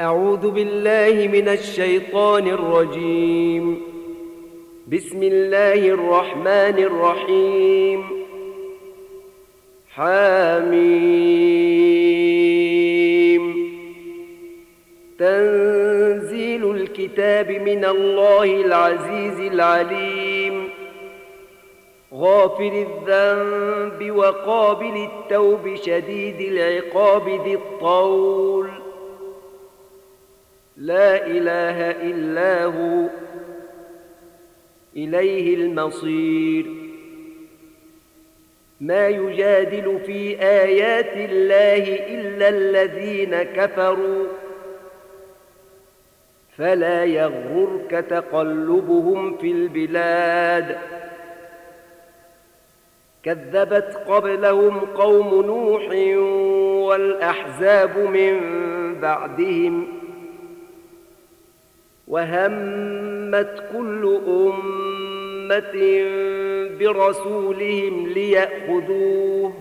أعوذ بالله من الشيطان الرجيم. بسم الله الرحمن الرحيم. حميم. تنزيل الكتاب من الله العزيز العليم. غافل الذنب وقابل التوب شديد العقاب ذي الطول. لا إله إلا هو إليه المصير. ما يجادل في آيات الله إلا الذين كفروا. فلا يغرك تقلبهم في البلاد. كذبت قبلهم قوم نوح والأحزاب من بعدهم. وهمت كل أمة برسولهم ليأخذوه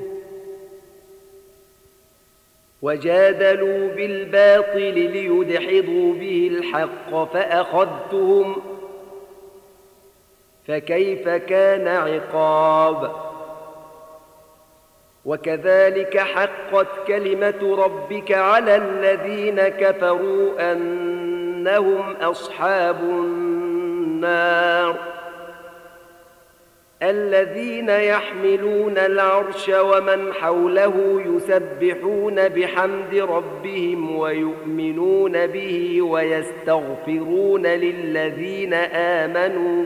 وجادلوا بالباطل ليدحضوا به الحق فأخذتهم فكيف كان عقاب وكذلك حقت كلمة ربك على الذين كفروا أن إنهم أصحاب النار الذين يحملون العرش ومن حوله يسبحون بحمد ربهم ويؤمنون به ويستغفرون للذين آمنوا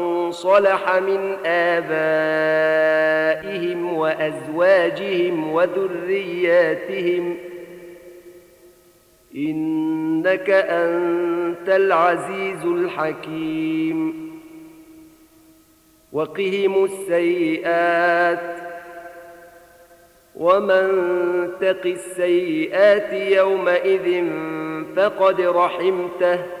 صلح من آبائهم وأزواجهم وذرياتهم. إنك أنت العزيز الحكيم. وقهم السيئات. ومن تق السيئات يومئذ فقد رحمته.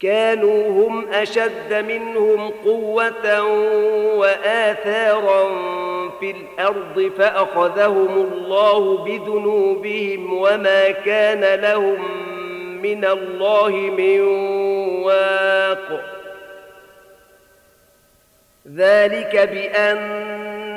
كانوا هم أشد منهم قوة وآثارا في الأرض فأخذهم الله بذنوبهم وما كان لهم من الله من واق. ذلك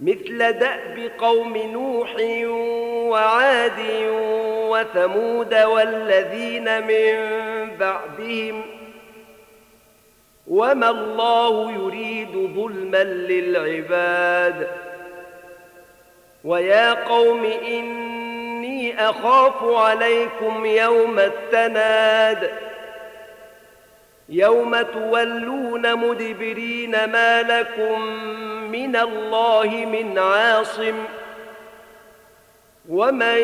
مثل دأب قوم نوح وعاد وثمود والذين من بعدهم وما الله يريد ظلما للعباد ويا قوم إن إني أخاف عليكم يوم التناد يوم تولون مدبرين ما لكم من الله من عاصم ومن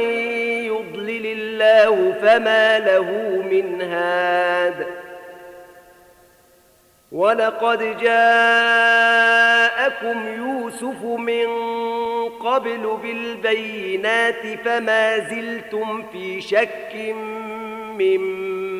يضلل الله فما له من هاد ولقد جاءكم يوسف من قبل بالبينات فما زلتم في شك مما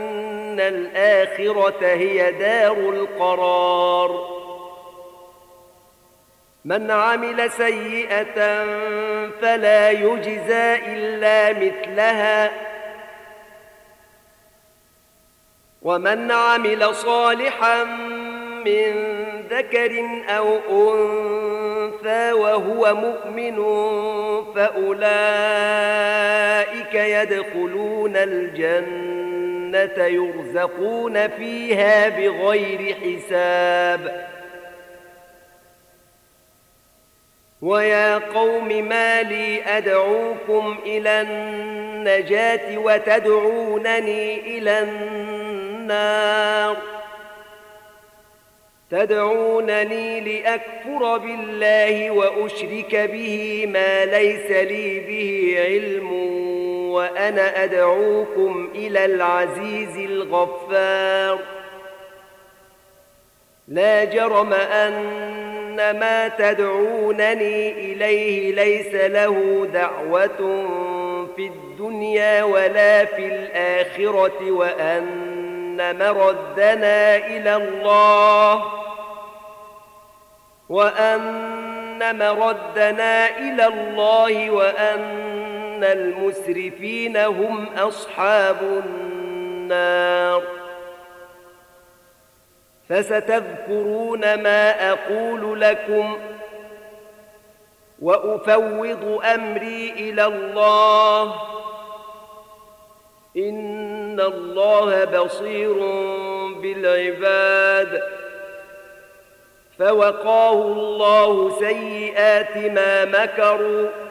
الآخرة هي دار القرار. من عمل سيئة فلا يجزى إلا مثلها. ومن عمل صالحا من ذكر أو أنثى وهو مؤمن فأولئك يدخلون الجنة يرزقون فيها بغير حساب. ويا قوم ما لي أدعوكم إلى النجاة وتدعونني إلى النار. تدعونني لأكفر بالله وأشرك به ما ليس لي به علم. وأنا أدعوكم إلى العزيز الغفار. لا جرم أن ما تدعونني إليه ليس له دعوة في الدنيا ولا في الآخرة وأن مردنا إلى الله وأن مردنا إلى الله وأن المسرفين هم أصحاب النار. فستذكرون ما أقول لكم وأفوض أمري إلى الله. إن الله بصير بالعباد. فوقاه الله سيئات ما مكروا.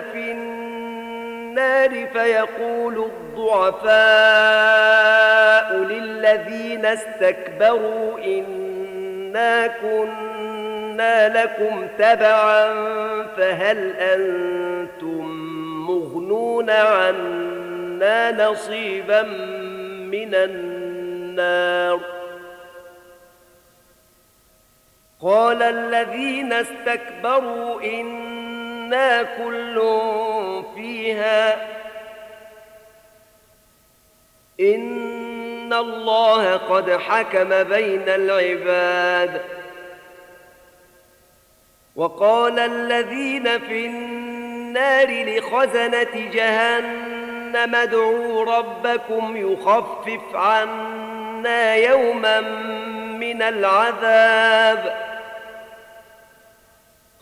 في النار فيقول الضعفاء للذين استكبروا إن إنا كنا لكم تبعا فهل أنتم مغنون عنا نصيبا من النار؟ قال الذين استكبروا إنا كل فيها. إن الله قد حكم بين العباد. وقال الذين في النار لخزنة جهنم ادعوا ربكم يخفف عنا يوما من العذاب.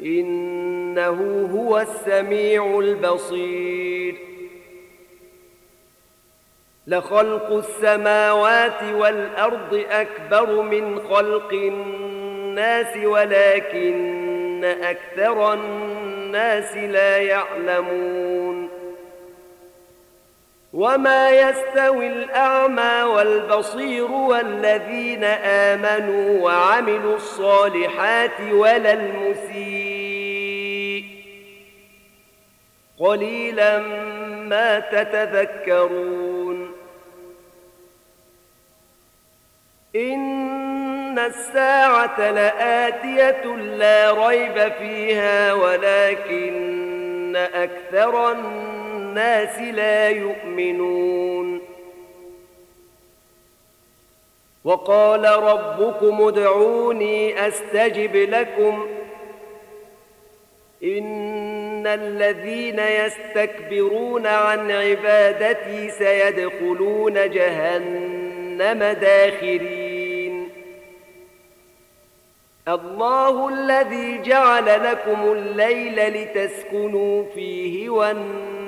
إنه هو السميع البصير. لخلق السماوات والأرض أكبر من خلق الناس ولكن أكثر الناس لا يعلمون. وما يستوي الأعمى والبصير والذين آمنوا وعملوا الصالحات ولا المسيء قليلا ما تتذكرون إن الساعة لآتية لا ريب فيها ولكن أكثر الناس لا يؤمنون. وقال ربكم ادعوني أستجب لكم. إن الذين يستكبرون عن عبادتي سيدخلون جهنم داخرين. الله الذي جعل لكم الليل لتسكنوا فيه والنهار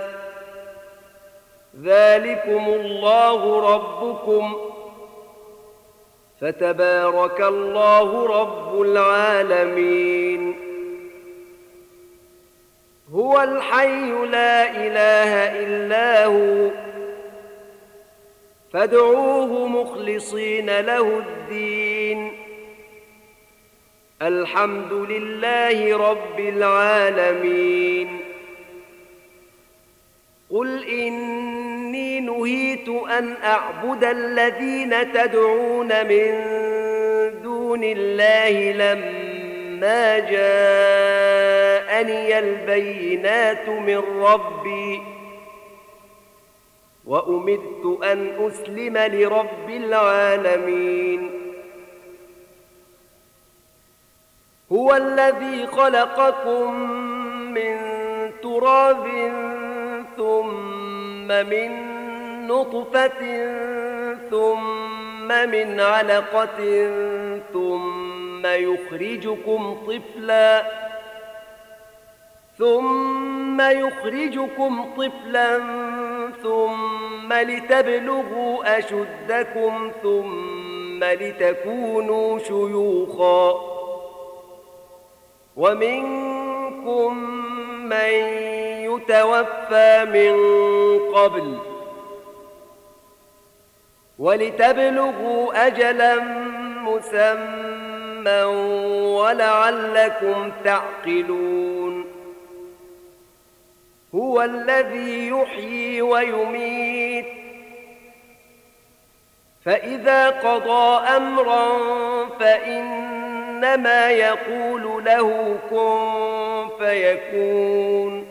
ذلكم الله ربكم فتبارك الله رب العالمين. هو الحي لا إله إلا هو فادعوه مخلصين له الدين. الحمد لله رب العالمين. قل اني نهيت أن أعبد الذين تدعون من دون الله لما جاءني البينات من ربي وامرت أن أسلم لرب العالمين. هو الذي خلقكم من تراب ثم من نطفة ثم من علقة ثم يخرجكم طفلا ثم يخرجكم طفلا ثم لتبلغوا أشدكم ثم لتكونوا شيوخا ومنكم من يتوفى من قبل ولتبلغوا أجلا مسمى ولعلكم تعقلون. هو الذي يحيي ويميت. فإذا قضى أمرا فإنما يقول له كن فيكون.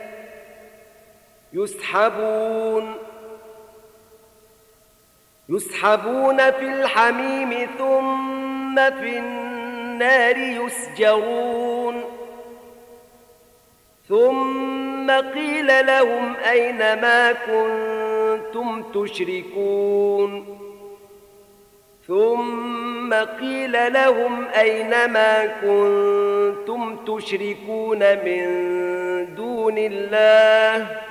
يسحبون. يسحبون في الحميم ثم في النار يسجرون. ثم قيل لهم أين ما كنتم تشركون. ثم قيل لهم أين ما كنتم تشركون من دون الله.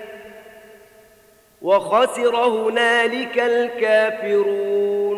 وخسر هنالك الكافرون.